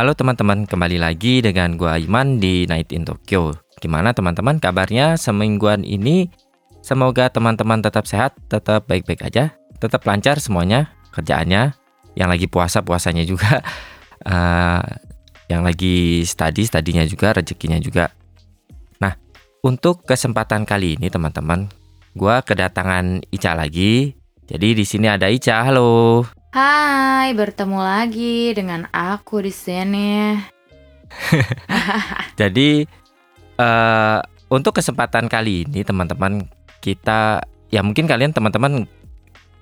Halo teman-teman, kembali lagi dengan gua Iman di Night in Tokyo. Gimana teman-teman kabarnya semingguan ini? Semoga teman-teman tetap sehat, tetap baik-baik aja, tetap lancar semuanya kerjaannya. Yang lagi puasa puasanya juga, uh, yang lagi study studinya juga, rezekinya juga. Nah, untuk kesempatan kali ini teman-teman, gua kedatangan Ica lagi. Jadi di sini ada Ica, halo. Hai, bertemu lagi dengan aku di sini. Jadi uh, untuk kesempatan kali ini teman-teman kita ya mungkin kalian teman-teman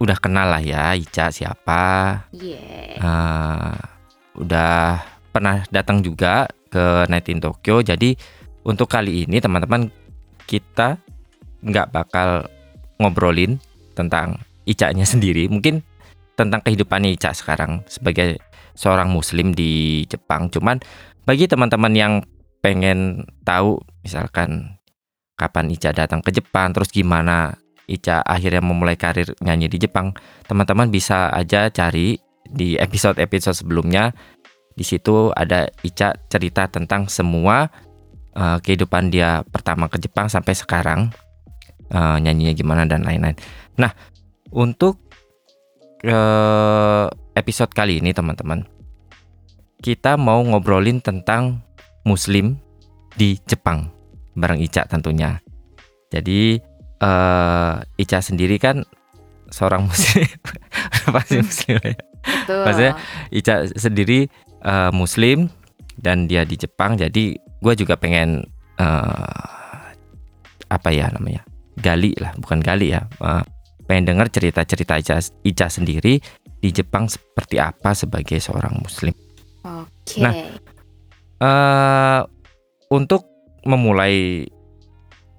udah kenal lah ya Ica siapa. Yeah. Uh, udah pernah datang juga ke Night in Tokyo. Jadi untuk kali ini teman-teman kita nggak bakal ngobrolin tentang Ica-nya sendiri. Mungkin tentang kehidupan Ica sekarang sebagai seorang muslim di Jepang. Cuman bagi teman-teman yang pengen tahu misalkan kapan Ica datang ke Jepang, terus gimana Ica akhirnya memulai karir nyanyi di Jepang, teman-teman bisa aja cari di episode-episode sebelumnya. Di situ ada Ica cerita tentang semua uh, kehidupan dia pertama ke Jepang sampai sekarang, uh, nyanyinya gimana dan lain-lain. Nah, untuk episode kali ini teman-teman kita mau ngobrolin tentang muslim di Jepang bareng Ica tentunya. Jadi uh, Ica sendiri kan seorang muslim pasti muslim ya. Betul. Maksudnya Ica sendiri uh, muslim dan dia di Jepang jadi gue juga pengen uh, apa ya namanya gali lah bukan gali ya uh, pengen dengar cerita-cerita Ica, Ica sendiri di Jepang seperti apa sebagai seorang Muslim. Oke. Okay. Nah, uh, untuk memulai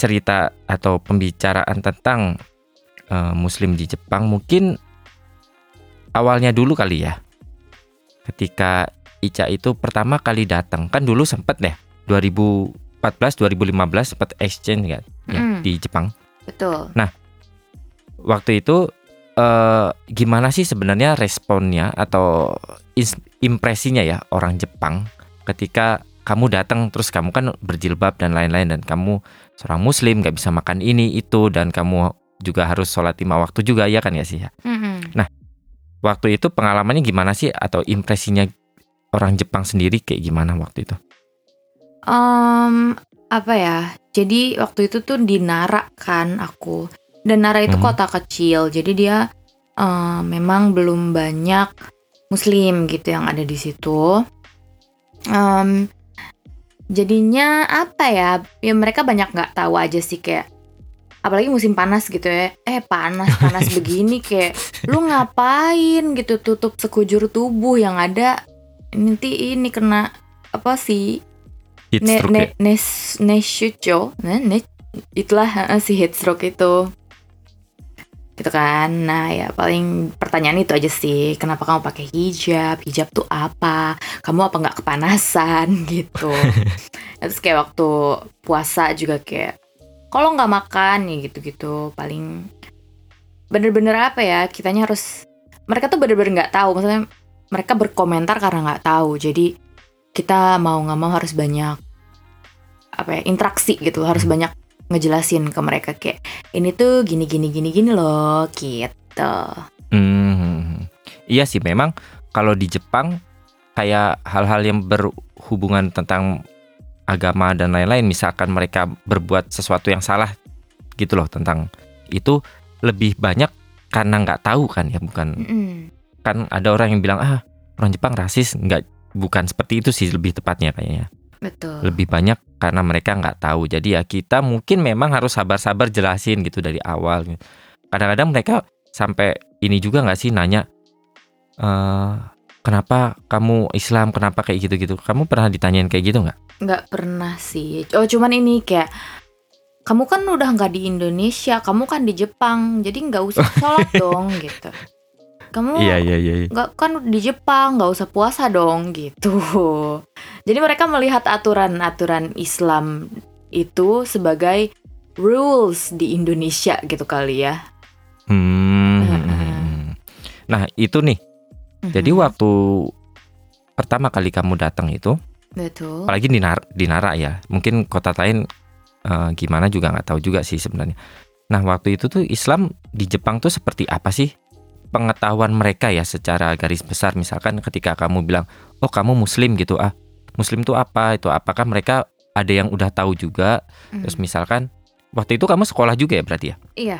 cerita atau pembicaraan tentang uh, Muslim di Jepang, mungkin awalnya dulu kali ya, ketika Ica itu pertama kali datang, kan dulu sempet deh 2014 2015 sempat exchange kan ya, Mm. di Jepang. Betul. Waktu itu eh, gimana sih sebenarnya responnya atau impresinya ya orang Jepang ketika kamu datang terus kamu kan berjilbab dan lain-lain dan kamu seorang muslim nggak bisa makan ini itu dan kamu juga harus sholat lima waktu juga ya kan ya sih ya Mm-mm. waktu itu pengalamannya gimana sih atau impresinya orang Jepang sendiri kayak gimana waktu itu Em, apa ya? Jadi waktu itu tuh di Nara kan aku. Dan Nara itu Mhm. kota kecil. Jadi dia em, memang belum banyak Muslim gitu yang ada di situ. Em, jadinya apa ya? Ya mereka banyak nggak tahu aja sih kayak apalagi musim panas gitu ya. Eh panas panas begini kayak lu ngapain gitu tutup sekujur tubuh yang ada nanti ini kena apa sih Heat ne stroke ne ya? nes neshucho ne, ne itulah eh, si heat stroke itu gitu kan. Nah ya paling pertanyaan itu aja sih. Kenapa kamu pakai hijab? Hijab tuh apa? Kamu apa nggak kepanasan? Gitu. Terus kayak waktu puasa juga kayak kalau nggak makan ya gitu-gitu. Paling bener-bener apa ya kitanya harus mereka tuh bener-bener nggak tahu. Maksudnya mereka berkomentar karena nggak tahu. Jadi kita mau nggak mau harus banyak apa ya interaksi gitu. Harus Hmm. banyak ngejelasin ke mereka kayak ini tuh gini gini gini gini loh gitu. Hmm, iya sih memang kalau di Jepang kayak hal-hal yang berhubungan tentang agama dan lain-lain misalkan mereka berbuat sesuatu yang salah gitu loh tentang itu lebih banyak karena nggak tahu kan ya bukan Mm-mm. kan ada orang yang bilang ah orang Jepang rasis. Nggak bukan seperti itu sih lebih tepatnya kayaknya. Betul. Lebih banyak karena mereka nggak tahu. Jadi ya kita mungkin memang harus sabar-sabar jelasin gitu dari awal kadang-kadang mereka sampai ini juga nggak sih nanya eh kenapa kamu Islam? Kenapa kayak gitu-gitu? Kamu pernah ditanyain kayak gitu nggak? Nggak pernah sih. Oh cuman ini kayak kamu kan udah nggak di Indonesia kamu kan di Jepang jadi nggak usah sholat dong gitu kamu iya iya iya iya. nggak kan di Jepang nggak usah puasa dong gitu jadi mereka melihat aturan-aturan Islam itu sebagai rules di Indonesia gitu kali ya Hmm. Nah itu nih jadi Mhm. waktu pertama kali kamu datang itu betul apalagi di Nar di Nara ya mungkin kota lain eh, gimana juga nggak tahu juga sih sebenarnya nah waktu itu tuh Islam di Jepang tuh seperti apa sih pengetahuan mereka ya secara garis besar. Misalkan ketika kamu bilang oh kamu Muslim gitu ah Muslim tuh apa? Itu apakah mereka ada yang udah tahu juga? Mhm. terus misalkan waktu itu kamu sekolah juga ya berarti ya? Iya.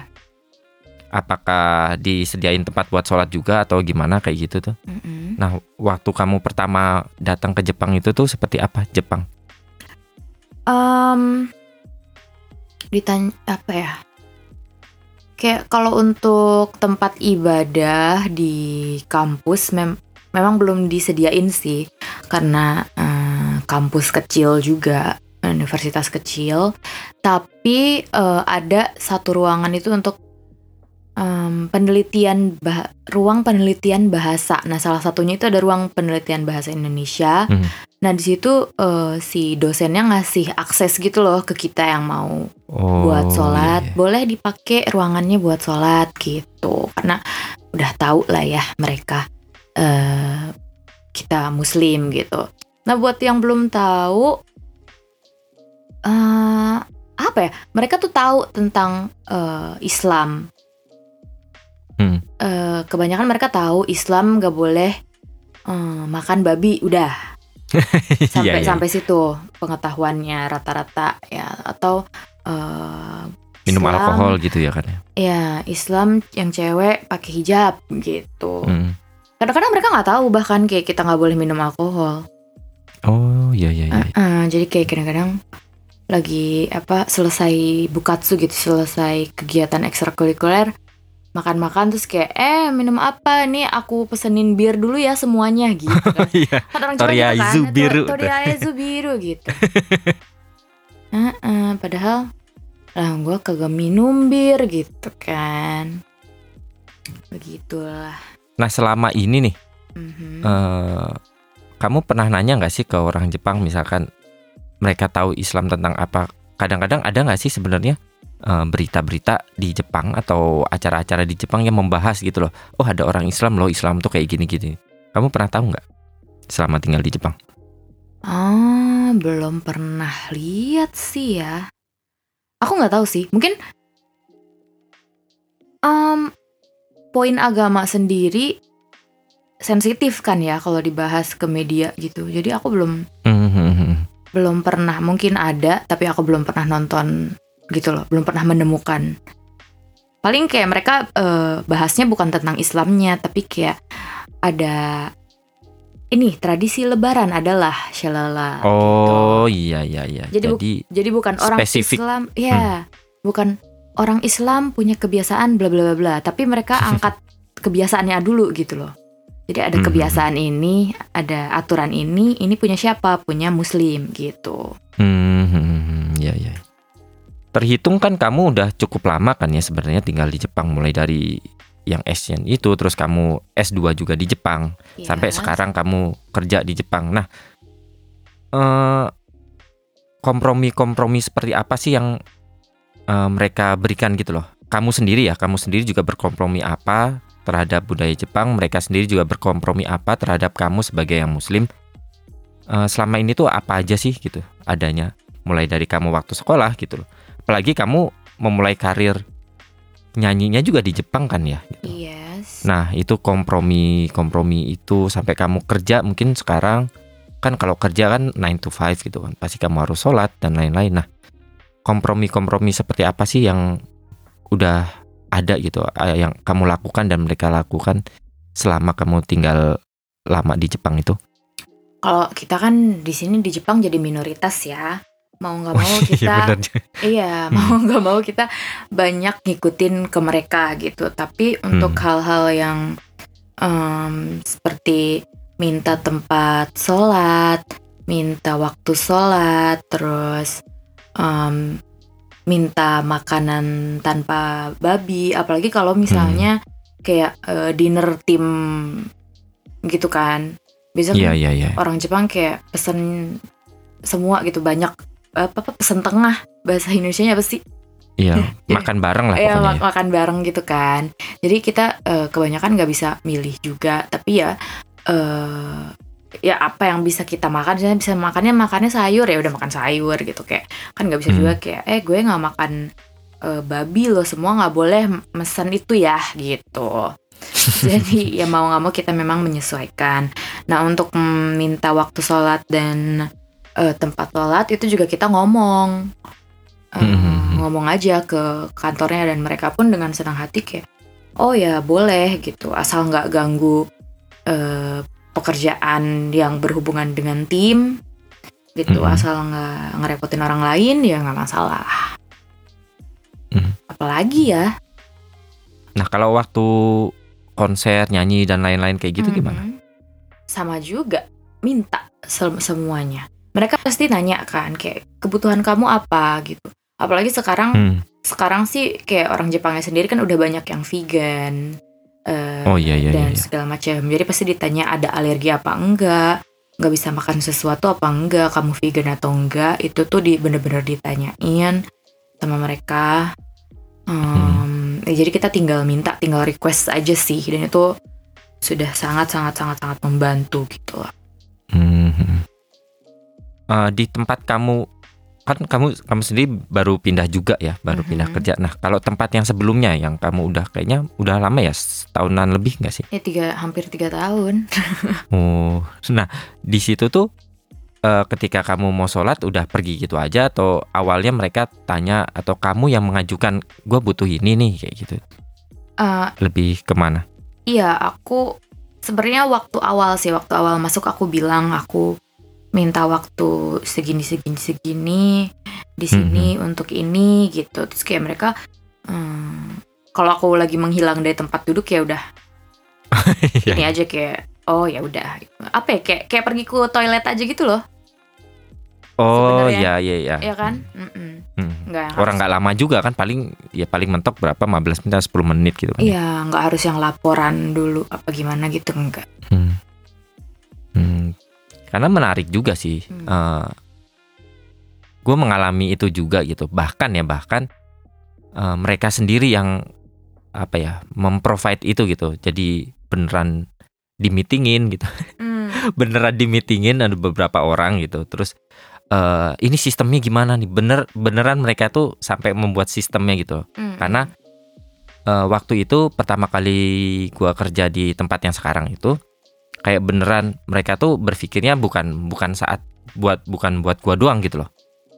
Apakah disediain tempat buat sholat juga atau gimana kayak gitu tuh? Mhm. nah waktu kamu pertama datang ke Jepang itu tuh seperti apa Jepang? Em, ditanya apa ya? Kayak kalau untuk tempat ibadah di kampus mem- memang belum disediain sih. Karena eh, kampus kecil juga universitas kecil. Tapi eh, ada satu ruangan itu untuk em, penelitian bah- ruang penelitian bahasa nah salah satunya itu ada ruang penelitian bahasa Indonesia Hmm. Nah di situ eh, si dosennya ngasih akses gitu loh ke kita yang mau oh, buat sholat, iya, boleh dipakai ruangannya buat sholat gitu. Karena udah tahu lah ya mereka eh kita Muslim gitu. Nah buat yang belum tahu, eh apa ya? Mereka tuh tahu tentang eh, Islam. Hmm. Eh, kebanyakan mereka tahu Islam gak boleh eh, makan babi, udah sampai Iya, iya. sampai situ pengetahuannya rata-rata ya atau eh, minum Islam- alkohol gitu ya kan ya ya Islam yang cewek pakai hijab gitu Hmm. kadang-kadang mereka nggak tahu bahkan kayak kita nggak boleh minum alkohol oh iya iya iya jadi kayak kadang-kadang lagi apa selesai bukatsu gitu selesai kegiatan ekstrakurikuler makan-makan terus kayak eh minum apa nih aku pesenin bir dulu ya semuanya gitu kan iya Kan orang Jawa Toriyazu gitu kan, biru. "To- Toriyazu biru gitu. Heeh, padahal lah gue kagak minum bir gitu kan. Begitulah. nah selama ini nih Mhm. eh, kamu pernah nanya nggak sih ke orang Jepang misalkan mereka tahu Islam tentang apa kadang-kadang ada nggak sih sebenarnya berita-berita di Jepang atau acara-acara di Jepang yang membahas gitu loh oh ada orang Islam loh Islam tuh kayak gini-gini kamu pernah tahu nggak selama tinggal di Jepang Ah, belum pernah lihat sih ya. Aku nggak tahu sih. Mungkin em, poin agama sendiri sensitif kan ya kalau dibahas ke media gitu. Jadi aku belum Hmm, belum pernah mungkin ada tapi aku belum pernah nonton gitu loh belum pernah menemukan. Paling kayak mereka eh, bahasnya bukan tentang Islamnya tapi kayak ada ini tradisi Lebaran adalah shalala oh iya iya iya. Jadi bu- jadi jadi bukan orang Spesifik. Islam ya bukan orang Islam punya kebiasaan bla bla bla bla. Tapi mereka angkat kebiasaannya dulu gitu loh. Jadi ada Hmm. kebiasaan ini ada aturan ini ini punya siapa? Punya Muslim gitu. Hmm, hmm, hmm, ya ya. Terhitung kan kamu udah cukup lama kan ya sebenarnya tinggal di Jepang mulai dari yang Asian itu terus kamu S2 juga di Jepang sampai Iya. sekarang kamu kerja di Jepang. Nah, eh kompromi-kompromi seperti apa sih yang eh, mereka berikan gitu loh? Kamu sendiri ya, kamu sendiri juga berkompromi apa terhadap budaya Jepang? Mereka sendiri juga berkompromi apa terhadap kamu sebagai yang Muslim? Eh, selama ini tuh apa aja sih gitu adanya? Mulai dari kamu waktu sekolah gitu loh. Apalagi kamu memulai karir nyanyinya juga di Jepang kan ya? Gitu. Yes. Nah itu kompromi kompromi itu sampai kamu kerja mungkin sekarang kan kalau kerja kan 9 to 5 gitu kan pasti kamu harus sholat dan lain-lain. Nah kompromi-kompromi seperti apa sih yang udah ada gitu yang kamu lakukan dan mereka lakukan selama kamu tinggal lama di Jepang itu? Kalau kita kan di sini di Jepang jadi minoritas ya. Mau nggak mau kita bener. iya, mau nggak mau kita banyak ngikutin ke mereka gitu. Tapi untuk Hmm. hal-hal yang em, seperti minta tempat sholat, minta waktu sholat, terus em, minta makanan tanpa babi. Apalagi kalau misalnya kayak eh, dinner tim gitu kan. Biasanya Iya kan iya iya. orang Jepang kayak pesen semua gitu banyak apa apa pesen tengah. Bahasa Indonesia apa sih? Iya, makan bareng lah ya pokoknya. mak- makan bareng gitu kan. Jadi kita eh, kebanyakan nggak bisa milih juga. Tapi ya eh ya apa yang bisa kita makan? Misalnya bisa makannya makannya sayur ya udah makan sayur gitu. Kayak kan nggak bisa Hmm. juga kayak eh gue nggak makan eh, babi loh semua nggak boleh mesen itu ya gitu. Jadi ya mau nggak mau kita memang menyesuaikan. Nah untuk minta waktu sholat dan eh, tempat sholat itu juga kita ngomong Eh, Hmm. ngomong aja ke kantornya dan mereka pun dengan senang hati kayak oh ya boleh gitu asal nggak ganggu eh, pekerjaan yang berhubungan dengan tim gitu Mhm. asal nggak ngerepotin orang lain ya nggak masalah Mhm. apalagi ya Nah, kalau waktu konser, nyanyi dan lain-lain kayak gitu gimana? Mhm. sama juga minta se- semuanya mereka pasti nanya kan kayak kebutuhan kamu apa gitu apalagi sekarang Hmm. sekarang sih kayak orang Jepangnya sendiri kan udah banyak yang vegan eh, Oh iya iya iya. dan iya. segala macam. Jadi pasti ditanya ada alergi apa enggak, nggak bisa makan sesuatu apa enggak, kamu vegan atau enggak, itu tuh di bener-bener ditanyain sama mereka. Hmm. Em, ya jadi kita tinggal minta, tinggal request aja sih, dan itu sudah sangat sangat sangat sangat membantu gitu lah. Hmm. Eh, di tempat kamu kan kamu kamu sendiri baru pindah juga ya, baru pindah Mhm. kerja. Nah, kalau tempat yang sebelumnya yang kamu udah kayaknya udah lama ya, setahunan lebih nggak sih? Ya tiga hampir tiga tahun. Oh, nah di situ tuh eh, ketika kamu mau sholat udah pergi gitu aja atau awalnya mereka tanya atau kamu yang mengajukan gue butuh ini nih kayak gitu Eh, lebih ke mana? Iya, aku sebenarnya waktu awal sih, waktu awal masuk aku bilang aku minta waktu segini segini segini di sini untuk ini gitu. Terus kayak mereka hmm, kalau aku lagi menghilang dari tempat duduk ya udah Iya. ini aja kayak oh ya udah apa ya kayak kayak pergi ke toilet aja gitu loh, oh sebenarnya. ya ya ya. ya kan? Mm-mm. Hmm. Nggak yang Orang nggak lama juga kan paling ya paling mentok berapa 15 menit 10 menit gitu kan. Iya, nggak harus yang laporan dulu apa gimana gitu enggak. Hmm. Hmm. Karena menarik juga sih. Hmm. gue mengalami itu juga gitu. Bahkan ya bahkan eh, mereka sendiri yang apa ya memprovide itu gitu. Jadi beneran di meetingin gitu. Hmm. beneran di meetingin ada beberapa orang gitu. Terus eh, ini sistemnya gimana nih? Bener beneran mereka tuh sampai membuat sistemnya gitu. Hmm. Karena eh, waktu itu pertama kali gua kerja di tempat yang sekarang itu kayak beneran mereka tuh berpikirnya bukan bukan saat buat bukan buat gua doang gitu loh.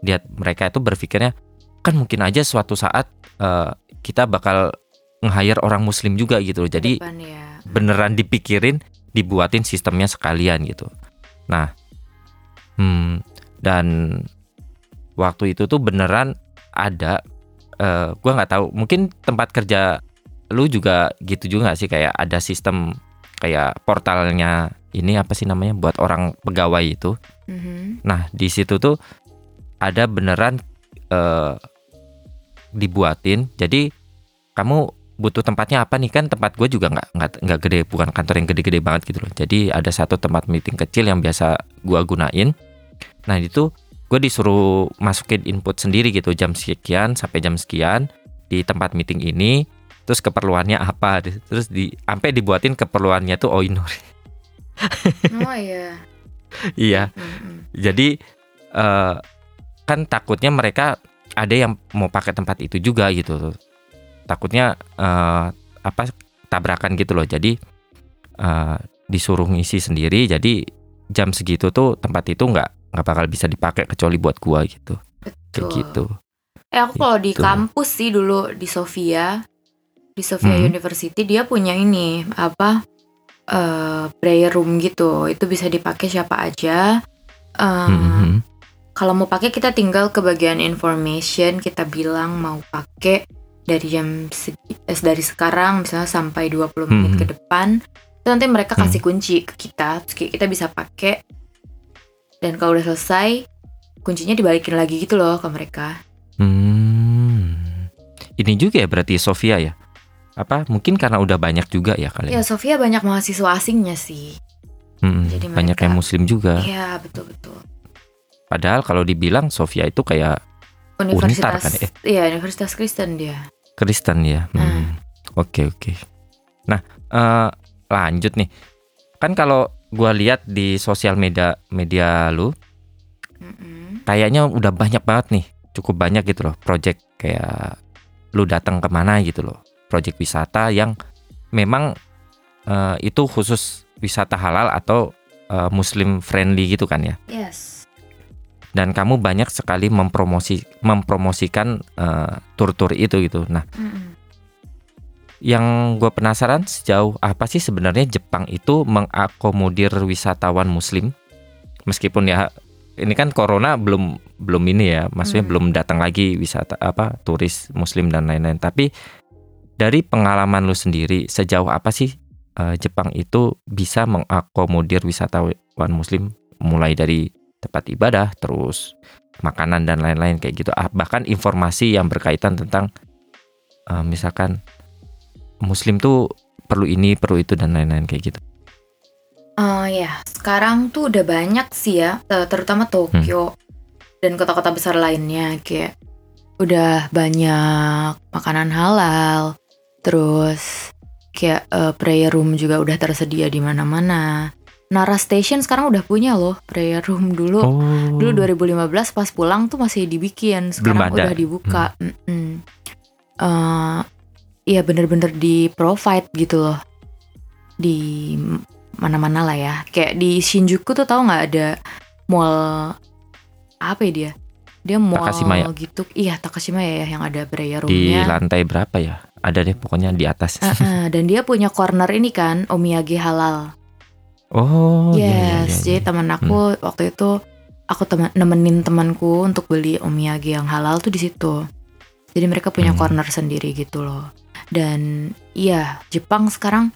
Dia mereka itu berpikirnya kan mungkin aja suatu saat eh, kita bakal nge-hire orang muslim juga gitu loh. Jadi Depan ya. beneran dipikirin dibuatin sistemnya sekalian gitu. Nah, hmm, dan waktu itu tuh beneran ada, eh gue nggak tahu, mungkin tempat kerja lu juga gitu juga nggak sih kayak ada sistem kayak portalnya ini apa sih namanya buat orang pegawai itu. Mhm. Nah di situ tuh ada beneran eh dibuatin. Jadi kamu butuh tempatnya apa nih kan tempat gue juga nggak nggak nggak gede bukan kantor yang gede-gede banget gitu loh. Jadi ada satu tempat meeting kecil yang biasa gue gunain. Nah itu gue disuruh masukin input sendiri gitu jam sekian sampai jam sekian di tempat meeting ini. Terus keperluannya apa? Terus di sampai dibuatin keperluannya tuh Oinori. Oh iya. iya. Jadi eh, kan takutnya mereka ada yang mau pakai tempat itu juga gitu. Takutnya eh, apa tabrakan gitu loh. Jadi eh, disuruh ngisi sendiri. Jadi jam segitu tuh tempat itu nggak nggak bakal bisa dipakai kecuali buat gua gitu. Kayak Betul. gitu. Eh aku kalau di Gitu. kampus sih dulu di Sofia, di Sofia Hmm. University dia punya ini apa eh prayer room gitu. Itu bisa dipakai siapa aja. Eh, Mhm. Kalau mau pakai kita tinggal ke bagian information kita bilang mau pakai dari jam segi, eh, dari sekarang misalnya sampai 20 menit Hmm. ke depan Itu nanti mereka Hmm. kasih kunci ke kita, terus ki- kita bisa pakai. Dan kalau udah selesai, kuncinya dibalikin lagi gitu loh ke mereka. Hmm. Ini juga ya berarti Sofia ya? Apa mungkin karena udah banyak juga ya kalian? Ya Sofia banyak mahasiswa asingnya sih. Mm-mm, jadi banyak mereka- yang muslim juga. Iya betul betul. Padahal kalau dibilang Sofia itu kayak Universitas, kan, eh? iya Universitas Kristen dia. Kristen ya. Hmm. Oke oke. Nah eh, lanjut nih. Kan kalau gua lihat di sosial media media lu, kayaknya udah banyak banget nih, cukup banyak gitu loh, project kayak lu datang ke mana gitu loh, project wisata yang memang eh, itu khusus wisata halal atau eh, Muslim friendly gitu kan ya. Yes. Dan kamu banyak sekali mempromosi mempromosikan eh, tur-tur itu gitu. Nah Mm-mm. yang gue penasaran sejauh apa sih sebenarnya Jepang itu mengakomodir wisatawan Muslim meskipun ya ini kan corona belum belum ini ya maksudnya Hmm. belum datang lagi wisata apa turis Muslim dan lain-lain tapi dari pengalaman lu sendiri sejauh apa sih eh, Jepang itu bisa mengakomodir wisatawan Muslim? Mulai dari tempat ibadah terus makanan dan lain-lain kayak gitu. Ah, bahkan informasi yang berkaitan tentang eh, misalkan Muslim tuh perlu ini, perlu itu dan lain-lain kayak gitu. Eh, ya, sekarang tuh udah banyak sih ya, terutama Tokyo dan kota-kota besar lainnya. Kayak udah banyak makanan halal, terus kayak eh, prayer room juga udah tersedia di mana-mana. Nara Station sekarang udah punya loh prayer room dulu. Oh. Dulu 2015 pas pulang tuh masih dibikin, sekarang udah dibuka. Mm-mm. Eh, Iya bener-bener di provide gitu loh di mana-mana lah ya. Kayak di Shinjuku tuh tahu nggak ada mall apa ya dia? Dia mall Takashimaya. gitu. Iya Takashimaya ya yang ada prayer di roomnya. lantai berapa ya? Ada deh pokoknya di atas. Ah, ah, dan dia punya corner ini kan omiyage halal. Oh, iya, iya, yes, iya, iya. jadi teman aku waktu itu aku temen, nemenin temanku untuk beli omiyage yang halal tuh di situ. Jadi mereka punya Hmm. corner sendiri gitu loh. Dan iya, Jepang sekarang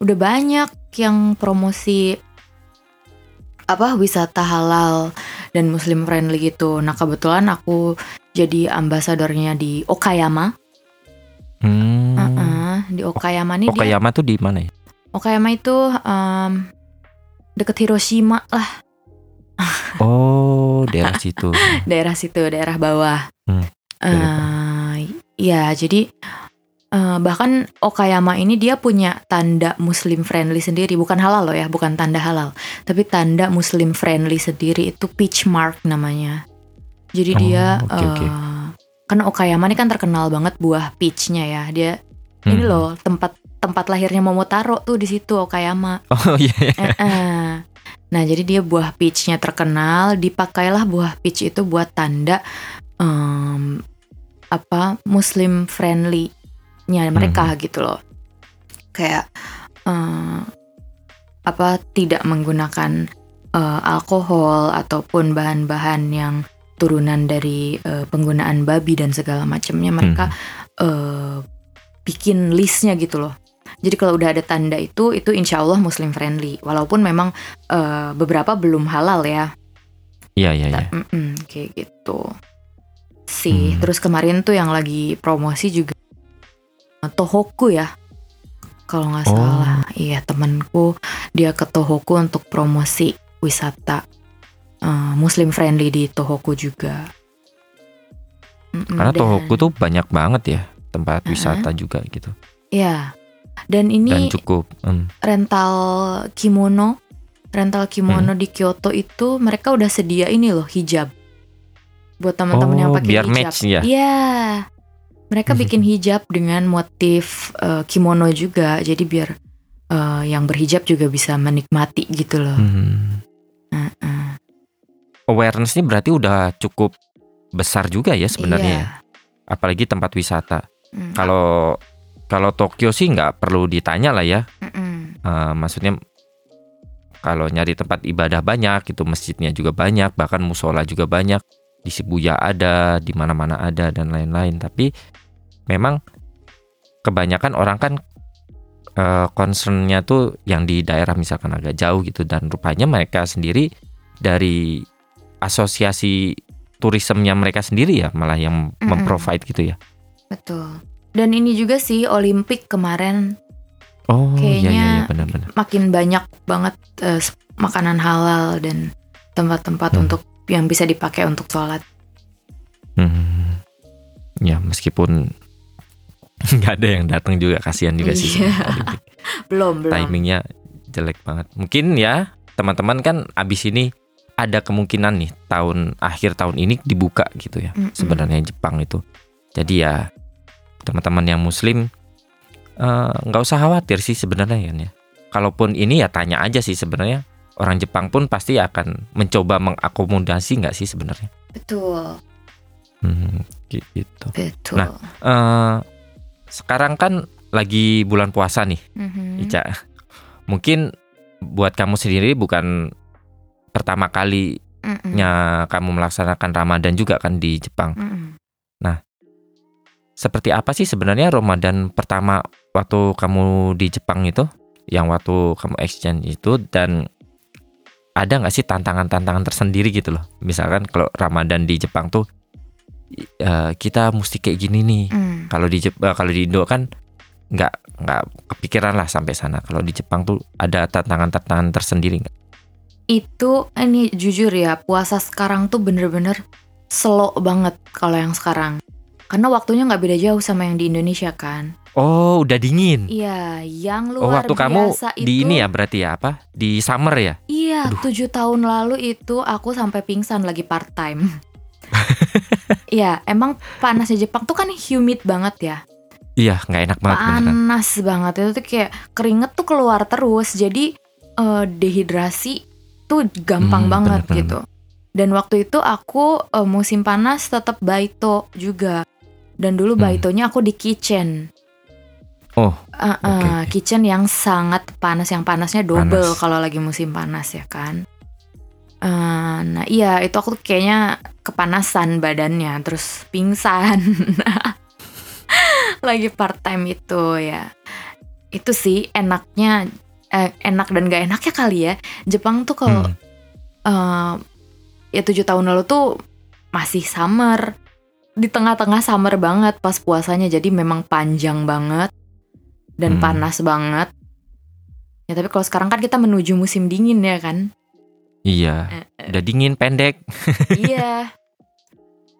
udah banyak yang promosi apa wisata halal dan muslim friendly gitu. Nah, kebetulan aku jadi ambasadornya di Okayama. Hmm. Heeh, di Okayama nih dia Okayama tuh di mana ya? Okayama itu em, deket Hiroshima lah, Oh, daerah situ. daerah situ, daerah bawah. Hmm, Eh, ya, jadi eh, bahkan Okayama ini dia punya tanda Muslim friendly sendiri, bukan halal loh ya, bukan tanda halal, tapi tanda Muslim friendly sendiri itu peach mark namanya. Jadi Oh, dia oke. eh, kan Okayama ini kan terkenal banget buah peachnya ya. Dia ini Hmm. loh tempat tempat lahirnya Momotaro tuh di situ Okayama. Oh iya. Eh-eh. Nah, jadi dia buah peachnya terkenal, dipakailah buah peach itu buat tanda em, apa Muslim friendly-nya mereka gitu loh. Kayak eh, apa tidak menggunakan eh, alkohol ataupun bahan-bahan yang turunan dari eh, penggunaan babi dan segala macamnya mereka eh, bikin listnya gitu loh. Jadi kalau udah ada tanda itu, itu insya Allah Muslim friendly. Walaupun memang eh, beberapa belum halal ya. Iya, iya, iya. Mm-mm, kayak gitu. Sih. Hmm. Terus kemarin tuh yang lagi promosi juga Tohoku ya. Kalau nggak Oh. salah, iya temanku dia ke Tohoku untuk promosi wisata eh, Muslim friendly di Tohoku juga. Mm-mm, Karena dan- Tohoku tuh banyak banget ya tempat Uh-uh. wisata juga gitu. Iya. Dan ini Dan cukup. hmm. rental kimono, rental kimono Hmm. di Kyoto itu mereka udah sedia ini loh hijab buat teman-teman yang Oh, pakai biar hijab. match ya? Iya. Mereka bikin hijab dengan motif eh, kimono juga, jadi biar eh, yang berhijab juga bisa menikmati gitu loh. Hmm. Heeh. Awareness-nya berarti udah cukup besar juga ya sebenarnya Iya. ya. Apalagi tempat wisata. Mm, Kalau kalau Tokyo sih nggak perlu ditanya lah ya. Eh, maksudnya kalau nyari tempat ibadah banyak itu masjidnya juga banyak bahkan musola juga banyak di Shibuya ada di mana-mana ada dan lain-lain tapi memang kebanyakan orang kan eh, concernnya tuh yang di daerah misalkan agak jauh gitu dan rupanya mereka sendiri dari asosiasi turismenya mereka sendiri ya malah yang Mm-mm. memprovide gitu ya. Betul. Dan ini juga sih Olimpik kemarin Oh iya iya Kayaknya- iya benar-benar. makin banyak banget s- makanan halal dan tempat-tempat Hmm. untuk yang bisa dipakai untuk sholat. Hmm. Ya meskipun nggak ada yang datang juga kasihan juga sih. Iya. Olimpik. Belum, belum. Timingnya jelek banget. Mungkin ya teman-teman kan abis ini ada kemungkinan nih tahun akhir tahun ini dibuka gitu ya. Mm-mm. Sebenarnya Jepang itu. Jadi ya teman-teman yang Muslim eh, nggak usah khawatir sih sebenarnya ya. Kalaupun ini ya tanya aja sih sebenarnya orang Jepang pun pasti akan mencoba mengakomodasi nggak sih sebenarnya. Betul, Hmm, gitu. betul. Nah, eh sekarang kan lagi bulan puasa nih, Mhm. Ica. Mungkin buat kamu sendiri bukan pertama kalinya Mm-mm. kamu melaksanakan Ramadan juga kan di Jepang. Mm-mm. Seperti apa sih sebenarnya Ramadan pertama waktu kamu di Jepang itu? Yang waktu kamu exchange itu dan ada nggak sih tantangan-tantangan tersendiri gitu loh? Misalkan kalau Ramadan di Jepang tuh eh, kita mesti kayak gini nih. Mm. Kalau di Jep- eh, kalau di Indo kan nggak nggak kepikiran lah sampai sana. Kalau di Jepang tuh ada tantangan-tantangan tersendiri nggak? Itu ini jujur ya, puasa sekarang tuh bener-bener slow banget kalau yang sekarang. Karena waktunya nggak beda jauh sama yang di Indonesia kan. Oh, udah dingin. Iya, yang Oh, luar waktu kamu biasa itu. di ini ya berarti ya apa? Di summer ya? Iya, tujuh tahun lalu itu aku sampai pingsan lagi part time. Iya, emang panasnya Jepang tuh kan humid banget ya. Iya, nggak enak banget beneran. Panas banget itu tuh kayak keringet tuh keluar terus. Jadi eh, dehidrasi tuh gampang Hmm, banget bener-bener. gitu. Dan waktu itu aku eh, musim panas tetap baito juga. Dan dulu Hmm. baitonya aku di kitchen. Oh, Eh, eh, oke, oke. kitchen yang sangat panas, yang panasnya double Panas. kalau lagi musim panas ya kan. Eh, nah iya itu aku kayaknya kepanasan badannya, terus pingsan. lagi part time itu ya. Itu sih enaknya, eh, enak dan gak enaknya kali ya. Jepang tuh kalau Hmm. eh, ya tujuh tahun lalu tuh masih summer di tengah-tengah summer banget pas puasanya jadi memang panjang banget dan Hmm. panas banget ya tapi kalau sekarang kan kita menuju musim dingin ya kan Iya, eh, udah dingin, pendek. iya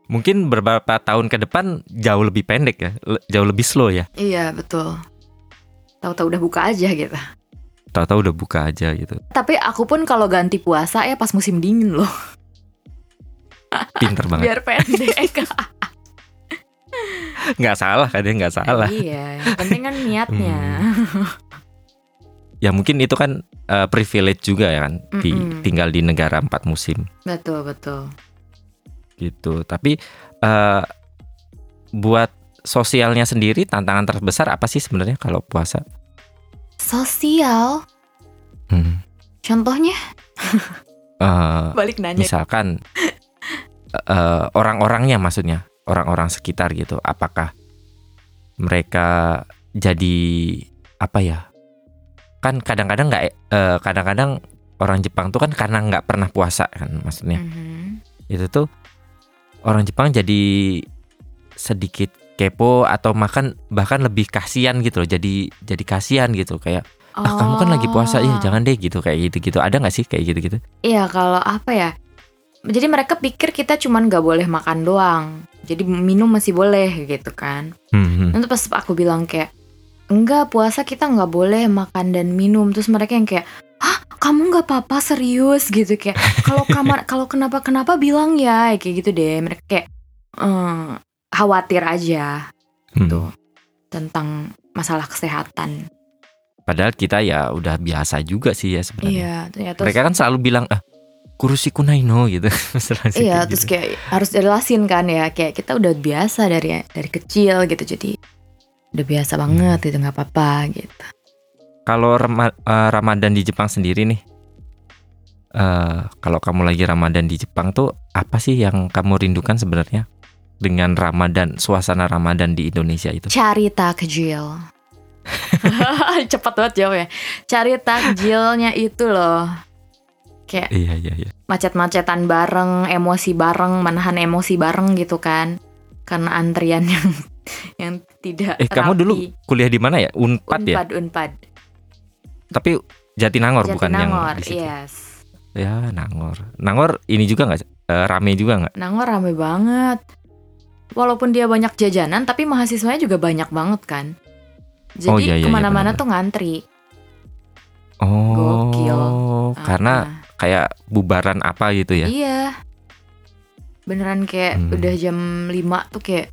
Mungkin beberapa tahun ke depan jauh lebih pendek ya, jauh lebih slow ya. iya betul tahu-tahu udah buka aja gitu Tahu-tahu udah buka aja gitu. tapi aku pun kalau ganti puasa ya pas musim dingin loh Pinter banget. biar pendek Nggak salah kan ya, nggak salah. iya yang penting kan niatnya Ya mungkin itu kan eh, privilege juga ya kan, di, Mm-mm. tinggal di negara empat musim. betul betul gitu. Tapi eh buat sosialnya sendiri tantangan terbesar apa sih sebenarnya kalau puasa? Sosial Hmm. contohnya Eh, balik nanya misalkan eh, orang-orangnya maksudnya orang-orang sekitar gitu, apakah mereka jadi apa ya? Kan kadang-kadang nggak, eh, kadang-kadang orang Jepang tuh kan karena nggak pernah puasa kan, maksudnya Mhm. itu tuh orang Jepang jadi sedikit kepo atau makan bahkan lebih kasihan gitu loh jadi jadi kasihan gitu. Kayak ah kamu kan lagi puasa ya Oh. jangan deh gitu kayak gitu gitu ada nggak sih kayak gitu gitu Iya kalau apa ya Jadi mereka pikir kita cuman gak boleh makan doang Jadi minum masih boleh gitu kan. Hmm, Nanti pas aku bilang kayak Enggak puasa kita nggak boleh makan dan minum Terus mereka yang kayak Hah kamu nggak apa-apa serius? Gitu Kayak kalau kamar kalau kenapa kenapa bilang ya Kayak gitu deh. Mereka kayak "Eh, Khawatir aja hmm. gitu Tentang masalah kesehatan padahal kita ya udah biasa juga sih ya sebenarnya Iya ternyata mereka kan selalu bilang ah kurusi kunaino gitu Iya, terus gitu. kayak harus jelasin kan ya, kayak kita udah biasa dari dari kecil gitu, jadi udah biasa banget itu nggak apa-apa gitu. kalau Rama- eh, Ramadan di Jepang sendiri nih eh kalau kamu lagi Ramadan di Jepang tuh apa sih yang kamu rindukan sebenarnya dengan Ramadan suasana Ramadan di Indonesia itu Cari takjil. Cepat banget jawabnya. Cari takjilnya itu loh. Kayak Iya iya iya. macet-macetan bareng, emosi bareng, menahan emosi bareng gitu kan. Karena antrian yang yang tidak Eh kamu dulu rapi. kuliah di mana ya? Unpad, ya. Unpad, Unpad. Tapi Jatinangor bukan yang Jatinangor, di situ. yes. Ya Nangor. Nangor ini juga nggak? eh, rame juga nggak? Nangor rame banget. Walaupun dia banyak jajanan, tapi mahasiswanya juga banyak banget kan. Jadi Oh, iya, iya, iya, ke mana-mana benar-benar. tuh ngantri. Oh. Gokil. Karena Ah, kayak bubaran apa gitu ya? Iya. Beneran kayak Hmm. udah jam 5 tuh kayak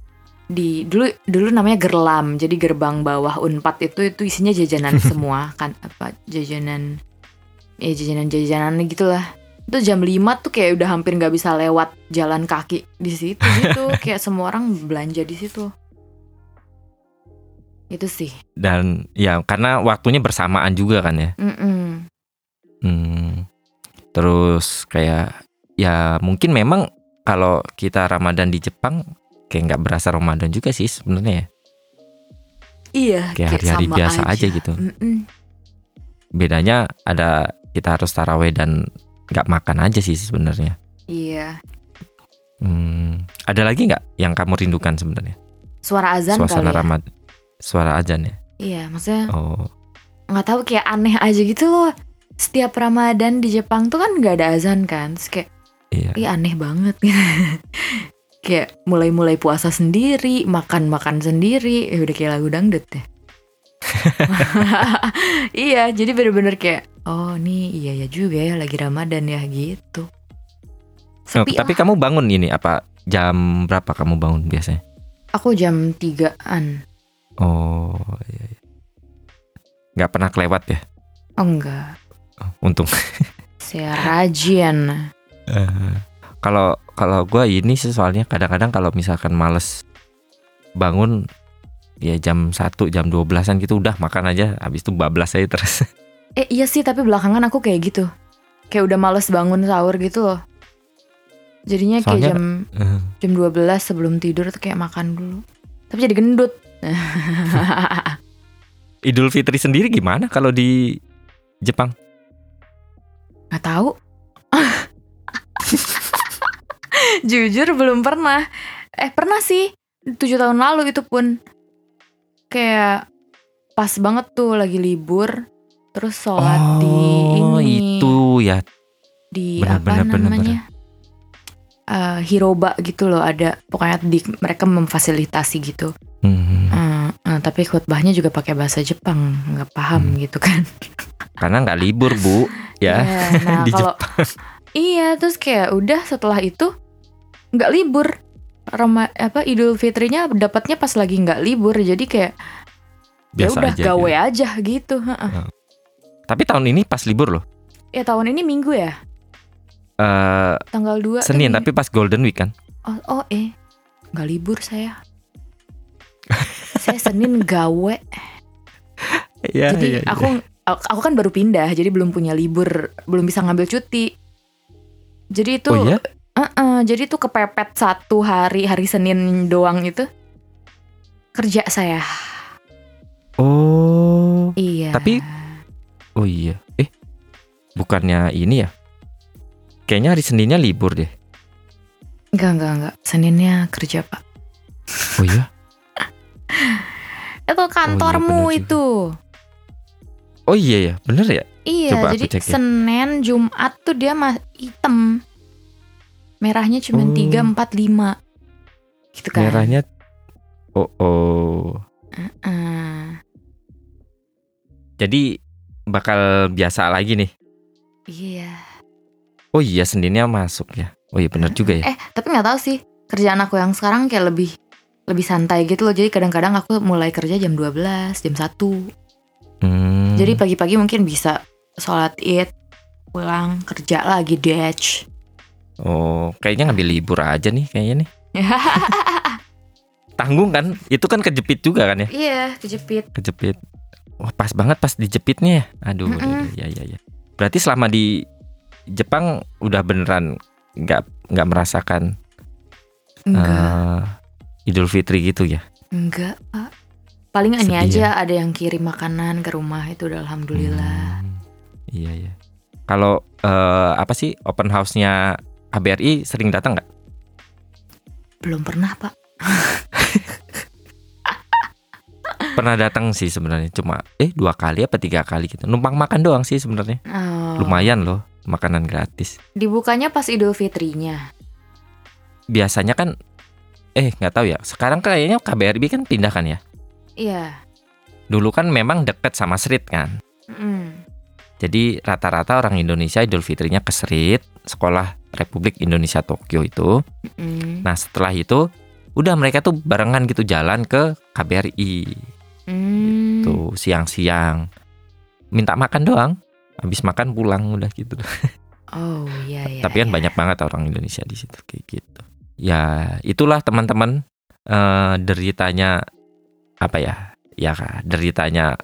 di dulu dulu namanya gerlam. Jadi gerbang bawah Unpad itu itu isinya jajanan semua kan apa jajanan ya jajanan-jajanan gitulah. Itu jam 5 tuh kayak udah hampir nggak bisa lewat jalan kaki di situ gitu. kayak semua orang belanja di situ. Itu sih. Dan ya karena waktunya bersamaan juga kan ya. Mm-mm. Hmm. Terus kayak ya mungkin memang kalau kita Ramadan di Jepang kayak nggak berasa Ramadan juga sih sebenarnya ya. Iya, Kayak hari-hari biasa aja gitu. Mm-mm. Bedanya ada kita harus taraweh dan nggak makan aja sih sebenarnya. Iya. Hmm. Ada lagi nggak yang kamu rindukan sebenarnya? Suara azan Suasana kali ya. Ramadan, suara azan ya. Iya, maksudnya Oh, nggak tahu kayak aneh aja gitu loh. Setiap Ramadan di Jepang tuh kan nggak ada azan kan. Terus kayak, iya. iya aneh banget. kayak mulai-mulai puasa sendiri, makan-makan sendiri. Ya udah kayak lagu dangdut deh. iya, jadi bener-bener kayak, oh nih iya ya juga ya lagi Ramadan ya gitu. Oh, Sepi tapi lah. kamu bangun ini apa jam berapa kamu bangun biasanya? Aku jam 3-an. Oh, iya. iya. Nggak pernah kelewat ya? Oh enggak, Oh, untung. saya rajin. Eh, kalau kalau gue ini sih soalnya kadang-kadang kalau misalkan males bangun ya jam 1 jam 12-an gitu udah makan aja habis itu bablas aja terus. Eh iya sih tapi belakangan aku kayak gitu. Kayak udah males bangun sahur gitu loh. Jadinya kayak Soalnya- jam Eh, jam 12 sebelum tidur tuh kayak makan dulu. Tapi jadi gendut. Idul Fitri sendiri gimana kalau di Jepang? Gak tahu. Jujur belum pernah. Eh pernah sih. 7 tahun lalu itu pun. Kayak pas banget tuh lagi libur Terus sholat di oh, ini itu ya. di Bener, apa bener, bener, namanya Eh, Hiroba gitu loh ada pokoknya di mereka memfasilitasi gitu Hmm, Eh, eh, tapi khutbahnya juga pakai bahasa Jepang nggak paham Hmm. gitu kan karena nggak libur bu, ya. Iya, nah di kalau iya terus kayak udah setelah itu nggak libur Rama, apa Idul Fitrinya dapatnya pas lagi nggak libur jadi kayak ya Biasa udah aja. gawe gitu. aja gitu heeh. Tapi tahun ini pas libur loh. ya tahun ini minggu ya? Eh tanggal 2 Senin tapi pas Golden Week kan. oh, oh eh. Nggak libur saya. Saya Senin gawe. Iya, jadi aku aku kan baru pindah jadi belum punya libur belum bisa ngambil cuti. Jadi itu Oh iya? eh, jadi itu kepepet satu hari hari Senin doang itu. Kerja saya. Oh. iya. Tapi- Oh iya. Eh. Bukannya ini ya? Kayaknya hari Seninnya libur deh. enggak enggak enggak Seninnya kerja pak Oh iya. itu kantormu bener juga. itu Oh iya ya, bener ya? iya Coba aku jadi cek ya. Senin Jumat tuh dia mah hitam merahnya cuma Oh. tiga empat lima gitu kan Merahnya Oh, oh. Eh, Jadi bakal biasa lagi nih. iya Oh iya, Seninnya masuk ya. Oh iya bener juga ya. Eh, tapi nggak tahu sih. Kerjaan aku yang sekarang kayak lebih lebih santai gitu loh. Jadi kadang-kadang aku mulai kerja jam 12, jam 1. Hmm. Jadi pagi-pagi mungkin bisa sholat id, pulang kerja lagi detch. Oh, kayaknya ngambil libur aja nih kayaknya nih. Tanggung kan? Itu kan kejepit juga kan ya? iya, kejepit. Kejepit. Wah, pas banget pas dijepitnya ya. Aduh, Mm-mm. ya ya ya. Berarti selama di Jepang udah beneran nggak nggak merasakan Enggak, eh, Idul Fitri gitu ya? enggak, Pak. Paling Sedih aja ada yang kirim makanan ke rumah itu udah alhamdulillah. Hmm, iya iya. Kalau eh, apa sih open house-nya KBRI sering datang nggak? Belum pernah, Pak. Pernah datang sih sebenarnya cuma eh dua kali apa tiga kali gitu. Numpang makan doang sih sebenarnya. Oh. Lumayan loh makanan gratis. Dibukanya pas Idul Fitrinya. Biasanya kan eh nggak tahu ya. Sekarang kayaknya KBRI kan pindah kan ya. Iya. Dulu kan memang deket sama Srit kan. Mm. Jadi rata-rata orang Indonesia Idul Fitrinya ke Srit, sekolah Republik Indonesia Tokyo itu. Mm. Nah setelah itu udah mereka tuh barengan gitu jalan ke KBRI Mm. tuh siang-siang minta makan doang. Habis makan pulang udah gitu. Oh iya iya. Tapi kan iya. banyak banget orang Indonesia di situ kayak gitu. Ya itulah teman-teman eh, deritanya apa ya? Ya deritanya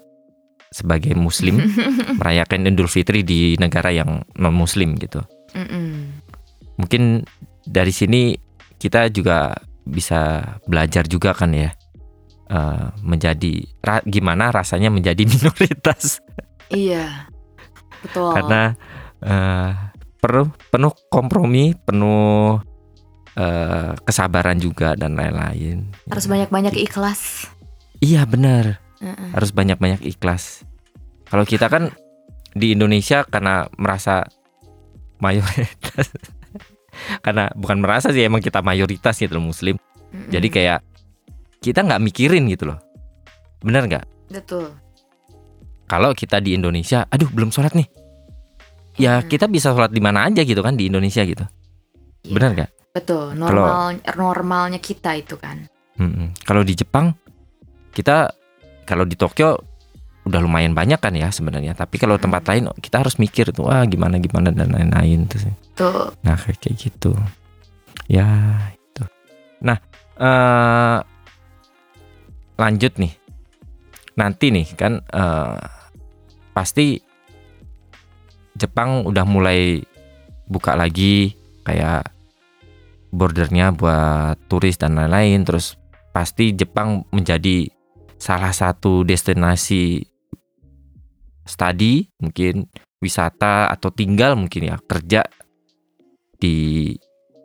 sebagai Muslim merayakan Idul Fitri di negara yang non Muslim gitu. Mm-mm. Mungkin dari sini kita juga bisa belajar juga kan ya eh, menjadi ra- gimana rasanya menjadi minoritas Iya. Betul. karena eh, penuh penuh kompromi penuh eh, kesabaran juga dan lain-lain. harus Ya, banyak-banyak gitu. ikhlas. Iya benar Mm-mm. harus banyak-banyak ikhlas. Kalau kita kan di Indonesia karena merasa mayoritas karena bukan merasa sih emang kita mayoritas gitu muslim Mm-mm. jadi kayak kita nggak mikirin gitu loh bener nggak betul. kalau kita di Indonesia aduh belum sholat nih ya Hmm. kita bisa sholat di mana aja gitu kan di Indonesia gitu Iya. bener nggak Betul. Normal normalnya kita itu kan. Mm-mm. kalau di Jepang kita kalau di Tokyo udah lumayan banyak kan ya sebenarnya tapi kalau Hmm. tempat lain kita harus mikir tuh wah gimana gimana dan lain-lain tuh. Nah kayak kayak gitu. Ya itu. Nah eh lanjut nih. Nanti nih kan eh pasti Jepang udah mulai buka lagi kayak bordernya buat turis dan lain-lain. Terus pasti Jepang menjadi salah satu destinasi study mungkin wisata atau tinggal mungkin ya kerja di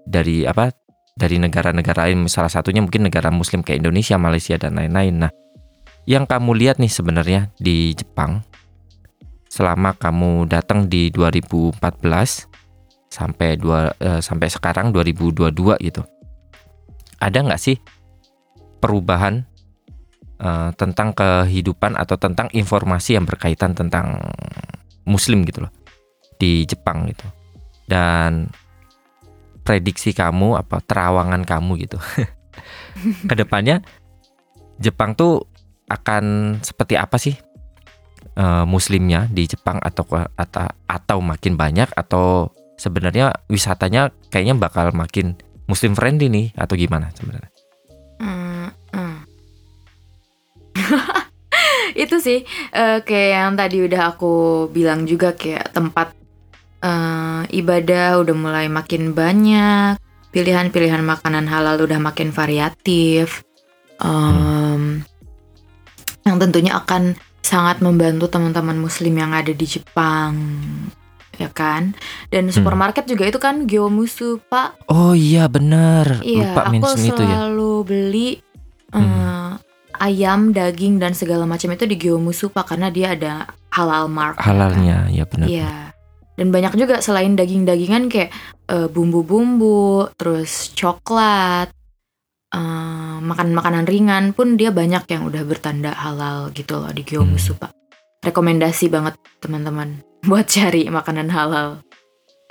dari apa dari negara-negara lain salah satunya mungkin negara muslim kayak Indonesia, Malaysia dan lain-lain. Nah, yang kamu lihat nih sebenarnya di Jepang selama kamu datang di 2014 sampai dua eh, sampai sekarang 2022 gitu. Ada nggak sih perubahan eh, tentang kehidupan atau tentang informasi yang berkaitan tentang muslim gitu loh di Jepang gitu. Dan prediksi kamu apa terawangan kamu gitu. Ke depannya Jepang tuh akan seperti apa sih eh, muslimnya di Jepang atau atau atau makin banyak atau sebenarnya wisatanya kayaknya bakal makin muslim friendly nih atau gimana sebenarnya? Itu sih eh, kayak yang tadi udah aku bilang juga kayak tempat eh, ibadah udah mulai makin banyak pilihan-pilihan makanan halal udah makin variatif Em, yang tentunya akan sangat membantu teman-teman muslim yang ada di Jepang ya kan dan supermarket juga itu kan Gyomusu pak oh iya bener Iya, lupa aku mention itu ya selalu beli eh, Hmm. ayam, daging dan segala macam itu di Gyomusu Pak karena dia ada halal mark. ya kan? halalnya ya bener Iya. Dan banyak juga selain daging-dagingan kayak eh, bumbu-bumbu, terus coklat, eh, makan-makanan ringan pun dia banyak yang udah bertanda halal gitu loh di Gyomusu Pak. Rekomendasi banget teman-teman buat cari makanan halal.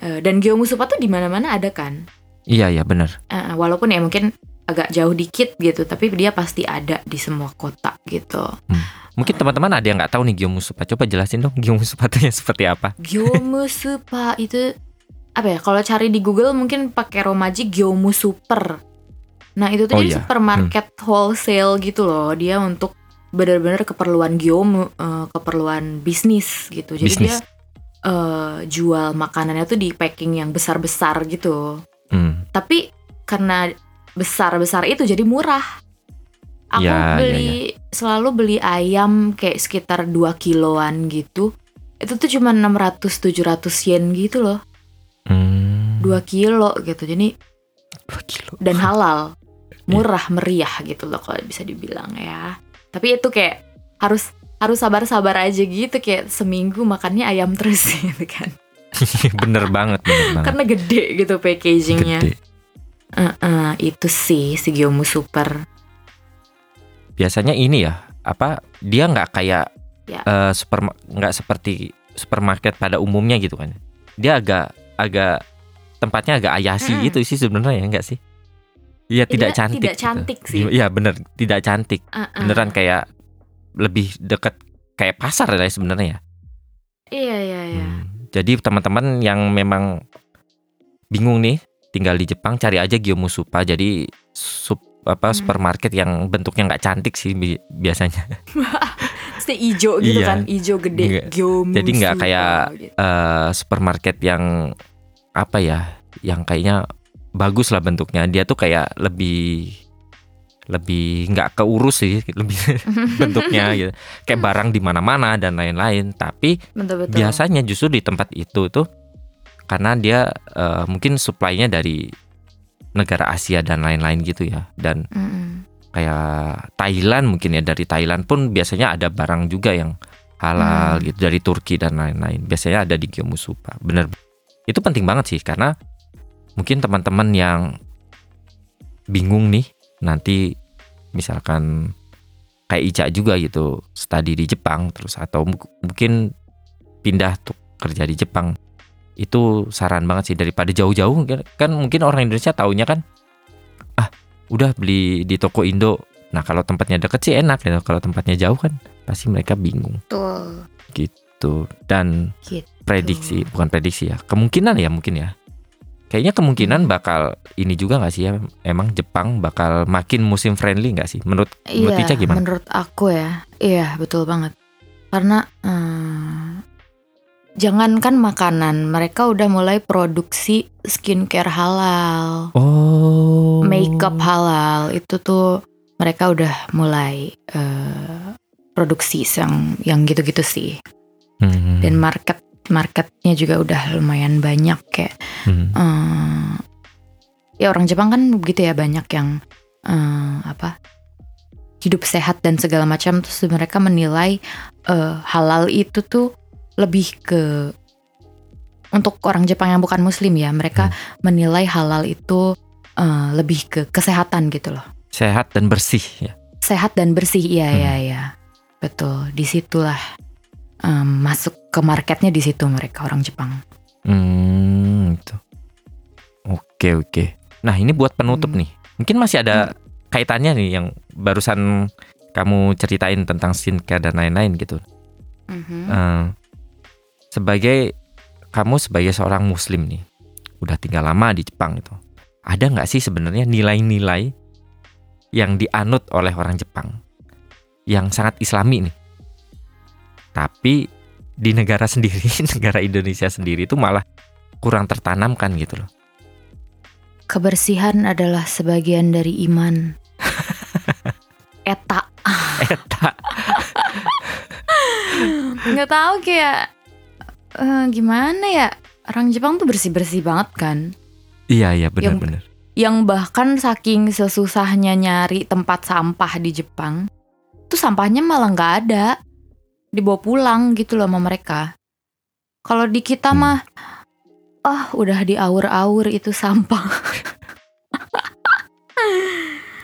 Eh, dan Gyomusu Pak tuh di mana-mana ada kan? iya iya bener Eh, walaupun ya mungkin agak jauh dikit gitu, tapi dia pasti ada di semua kota gitu. mungkin teman-teman ada yang nggak tahu nih Gyomusupa coba jelasin dong Gyomusupa itu seperti apa Gyomusupa itu apa ya? Kalau cari di Google mungkin pakai romaji Gyomu Super. Nah itu tuh Oh jadi iya. supermarket wholesale gitu loh. Dia untuk benar-benar keperluan Gyomu, eh, keperluan bisnis gitu. Jadi Bisnis. dia eh, jual makanannya tuh di packing yang besar-besar gitu. Hmm. Tapi karena besar-besar itu jadi murah. Aku Ya, ya, beli selalu beli ayam kayak sekitar 2 kiloan gitu. Itu tuh cuma 600 700 yen gitu loh. Hmm, 2 kilo gitu. Jadi dua kilo. dan halal. Murah meriah gitu loh kalau bisa dibilang ya. Tapi itu kayak harus harus sabar-sabar aja gitu kayak seminggu makannya ayam terus gitu kan. bener banget, bener banget. Karena gede gitu packagingnya. Gede. Eh, itu sih si Gyomu Super. Biasanya ini ya, apa dia nggak kayak Ya. eh, super nggak seperti supermarket pada umumnya gitu kan. Dia agak agak tempatnya agak ayasi Mm-mm. gitu sih sebenarnya ya enggak sih? Iya tidak Tidak- cantik. tidak gitu. cantik sih. Iya bener tidak cantik. Eh-eh. Beneran kayak lebih dekat kayak pasar lah sebenarnya ya. Iya iya iya. Hmm. Jadi teman-teman yang memang bingung nih tinggal di Jepang cari aja Gyomusupa. Jadi sup apa Hmm. supermarket yang bentuknya nggak cantik sih bi- biasanya. Pasti ijo gitu Iya. kan, ijo gede. Nggak- Gyomu jadi nggak kayak gitu. eh supermarket yang apa ya, yang kayaknya bagus lah bentuknya. Dia tuh kayak lebih lebih nggak keurus sih, lebih bentuknya gitu. Kayak barang di mana-mana dan lain-lain. Tapi betul betul. biasanya justru di tempat itu tuh karena dia eh, mungkin supply-nya dari negara Asia dan lain-lain gitu ya. Dan Mm-mm. kayak Thailand mungkin ya dari Thailand pun biasanya ada barang juga yang halal Hmm. gitu dari Turki dan lain-lain. Biasanya ada di Gyomusupa. Bener. Itu penting banget sih karena mungkin teman-teman yang bingung nih nanti misalkan kayak Ica juga gitu studi di Jepang terus atau mu- mungkin pindah tuh kerja di Jepang itu saran banget sih daripada jauh-jauh. Kan- mungkin orang Indonesia taunya kan ah udah beli di toko Indo. Nah kalau tempatnya deket sih enak ya kalau tempatnya jauh kan pasti mereka bingung. Betul. gitu. Dan Gitu. prediksi bukan prediksi ya kemungkinan ya mungkin ya. Kayaknya kemungkinan bakal ini juga nggak sih ya? Emang Jepang bakal makin musim friendly nggak sih? Menurut menurut Iya, Ica gimana? menurut aku ya, iya betul banget. Karena eh, jangankan makanan, mereka udah mulai produksi skincare halal, oh makeup halal. Itu tuh mereka udah mulai eh, produksi yang yang gitu-gitu sih. Hmm, Dan market marketnya juga udah lumayan banyak kayak hmm, eh, ya orang Jepang kan begitu ya banyak yang eh, apa hidup sehat dan segala macam terus mereka menilai eh, halal itu tuh lebih ke untuk orang Jepang yang bukan Muslim ya mereka menilai halal itu eh, lebih ke kesehatan gitu loh sehat dan bersih ya sehat dan bersih iya Hmm. iya iya betul di situlah em, masuk ke marketnya di situ mereka orang Jepang Hmm, itu. Oke oke. Nah ini buat penutup Hmm. nih. Mungkin masih ada kaitannya nih yang barusan kamu ceritain tentang skincare dan lain-lain gitu. Mhm. Eh, sebagai kamu sebagai seorang Muslim nih, udah tinggal lama di Jepang itu. Ada nggak sih sebenarnya nilai-nilai yang dianut oleh orang Jepang yang sangat Islami nih? Tapi di negara sendiri, negara Indonesia sendiri itu malah kurang tertanamkan gitu loh. Kebersihan adalah sebagian dari iman. Eta. Eta. Nggak tahu kayak eh, gimana ya. Orang Jepang tuh bersih-bersih banget kan. Iya iya Yang- benar-benar. Yang bahkan saking sesusahnya nyari tempat sampah di Jepang, tuh sampahnya malah nggak ada. Dibawa pulang gitu loh sama mereka. Kalau di kita Hmm. mah, ah udah diaur-aur itu sampah.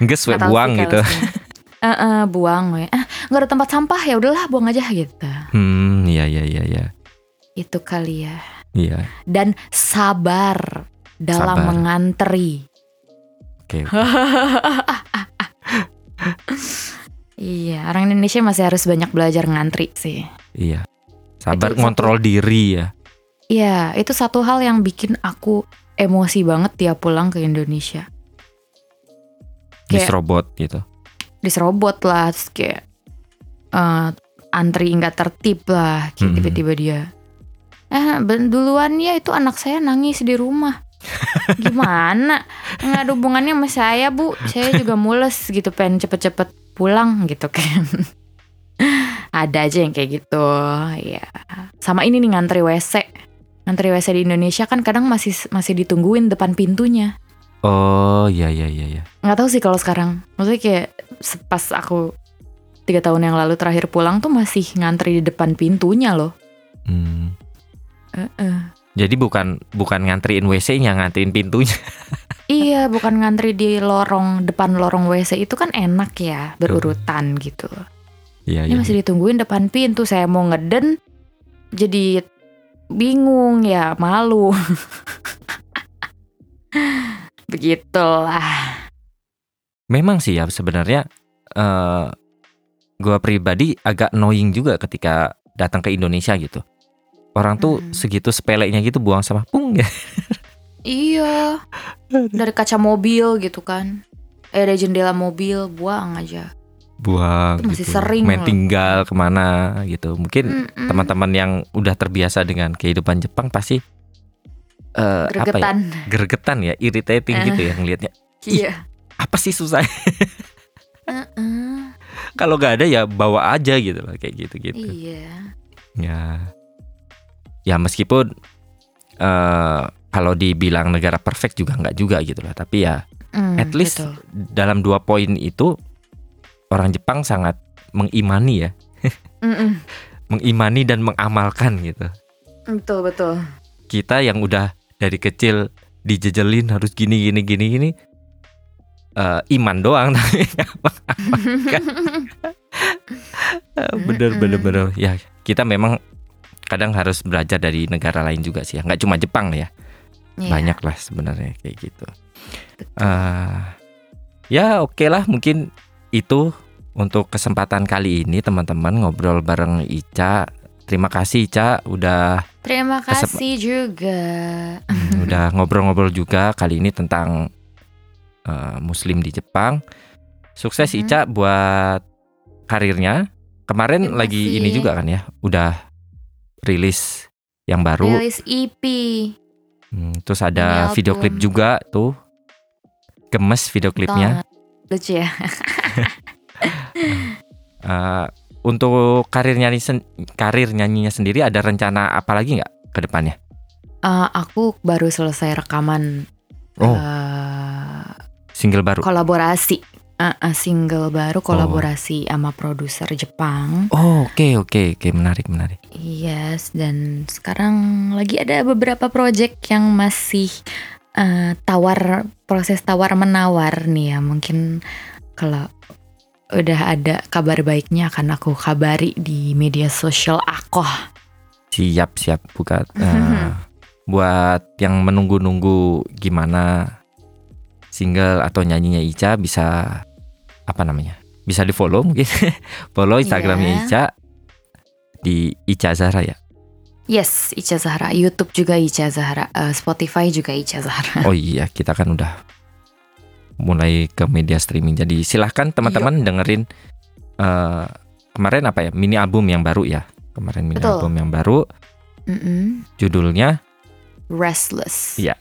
Nggak tahu buang sih gitu. Eh, eh, buang we. Ah, nggak ada tempat sampah ya udahlah buang aja gitu. Hmm, iya iya iya iya. Itu kali ya. Iya. Dan sabar dalam Sabar. mengantri. Oke. Iya, orang Indonesia masih harus banyak belajar ngantri sih. Iya. Sabar Itu satu- ngontrol diri ya. Iya, itu satu hal yang bikin aku emosi banget tiap pulang ke Indonesia. Kayak- Disrobot gitu. Diserobot lah, terus kayak eh, antri nggak tertib lah, kayak Mm-mm. tiba-tiba dia. Eh, duluan ya itu anak saya nangis di rumah. Gimana? Nggak ada hubungannya sama saya bu. Saya juga mules gitu pengen cepet-cepet pulang gitu kan. Ada aja yang kayak gitu. Ya. Sama ini nih ngantri WC. Ngantri WC di Indonesia kan kadang masih masih ditungguin depan pintunya. Oh iya iya iya iya. Nggak tahu sih kalau sekarang. Maksudnya kayak pas aku tiga tahun yang lalu terakhir pulang tuh masih ngantri di depan pintunya loh. Hmm. Jadi bukan bukan ngantriin WC-nya, ngantriin pintunya. Iya, bukan ngantri di lorong depan lorong WC itu kan enak ya, berurutan gitu. Iya Ini masih ditungguin depan pintu. Saya mau ngeden jadi bingung ya, malu. Begitulah. Memang sih ya sebenarnya eh gua pribadi agak annoying juga ketika datang ke Indonesia gitu. Orang tuh Mm. segitu sepeleknya gitu buang sama pung ya. Iya. Dari kaca mobil gitu kan. Eh dari jendela mobil buang aja. Buang Itu masih gitu. sering Main loh. tinggal ke mana gitu. Mungkin teman-teman yang udah terbiasa dengan kehidupan Jepang pasti eh apa ya? Gregetan ya, irritating Eh. gitu ya ngelihatnya. Iya. Apa sih susah? Heeh. Kalau nggak ada ya bawa aja gitu loh kayak gitu-gitu. Iya. Ya, ya meskipun eh kalau dibilang negara perfect juga nggak juga gitu lah. Tapi ya Mm, at least betul. dalam dua poin itu orang Jepang sangat mengimani ya, mengimani dan mengamalkan gitu. Betul betul. Kita yang udah dari kecil dijejelin harus gini gini gini gini. eh, iman doang tapi bener bener bener ya kita memang kadang harus belajar dari negara lain juga sih ya nggak cuma Jepang ya Iya, banyak lah sebenarnya kayak gitu. betul. Eh, ya oke lah mungkin itu untuk kesempatan kali ini teman-teman ngobrol bareng Ica. Terima kasih Ica udah Terima kasih juga. hmm, udah ngobrol-ngobrol juga kali ini tentang eh, Muslim di Jepang. Sukses Mhm. Ica buat karirnya. Kemarin Terima lagi kasih. ini juga kan ya, udah rilis yang baru. Rilis EP. Hmm, terus ada Ini video klip juga tuh. Gemes video klipnya. Lucu ya. Eh, untuk karir nyanyi sen- karir nyanyinya sendiri ada rencana apa lagi nggak ke depannya? Eh, aku baru selesai rekaman Oh. eh, Single baru. kolaborasi. Eh, single Oh. baru kolaborasi sama produser Jepang. Oh, oke oke oke menarik menarik. Yes, dan sekarang lagi ada beberapa project yang masih eh, tawar proses tawar menawar nih ya. Mungkin kalau udah ada kabar baiknya akan aku kabari di media sosial aku. Siap siap buka. eh, buat yang menunggu-nunggu gimana single atau nyanyinya Ica bisa apa namanya? Bisa di follow mungkin. follow Instagramnya Iya. Ica di Ica Zahra ya. Yes, Ica Zahra. YouTube juga Ica Zahra. Eh, Spotify juga Ica Zahra. Oh iya, kita kan udah mulai ke media streaming. Jadi silahkan teman-teman dengerin eh, kemarin apa ya mini album yang baru ya. Kemarin mini Betul. album yang baru, Mm-mm. judulnya Restless. Iya.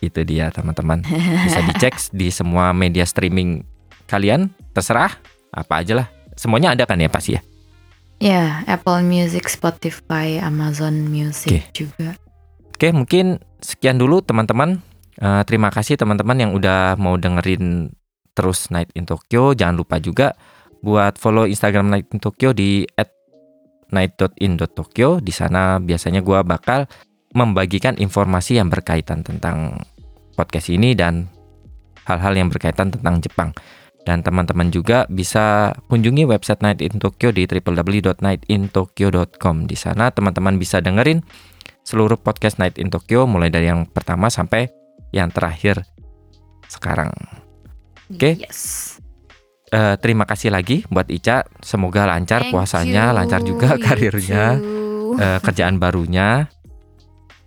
itu dia teman-teman. Bisa dicek di semua media streaming kalian, terserah apa aja lah. Semuanya ada kan ya pasti ya. Ya, Apple Music, Spotify, Amazon Music Oke. juga. Oke, mungkin sekian dulu teman-teman. Eh, terima kasih teman-teman yang udah mau dengerin terus Night in Tokyo. Jangan lupa juga buat follow Instagram Night in Tokyo di @night.in.tokyo. Di sana biasanya gua bakal membagikan informasi yang berkaitan tentang podcast ini dan hal-hal yang berkaitan tentang Jepang. Dan teman-teman juga bisa kunjungi website Night in Tokyo di www.nightintokyo.com. Di sana teman-teman bisa dengerin seluruh podcast Night in Tokyo mulai dari yang pertama sampai yang terakhir sekarang. Oke. Yes. Eh, terima kasih lagi buat Ica. Semoga lancar Thank puasanya, you, lancar juga you karirnya, eh, kerjaan barunya.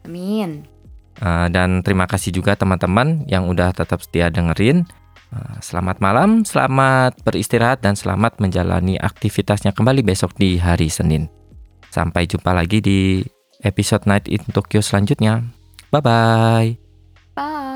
Amin. Eh, dan terima kasih juga teman-teman yang udah tetap setia dengerin. Eh, Selamat malam, selamat beristirahat dan selamat menjalani aktivitasnya kembali besok di hari Senin. Sampai jumpa lagi di episode Night in Tokyo selanjutnya. Bye bye.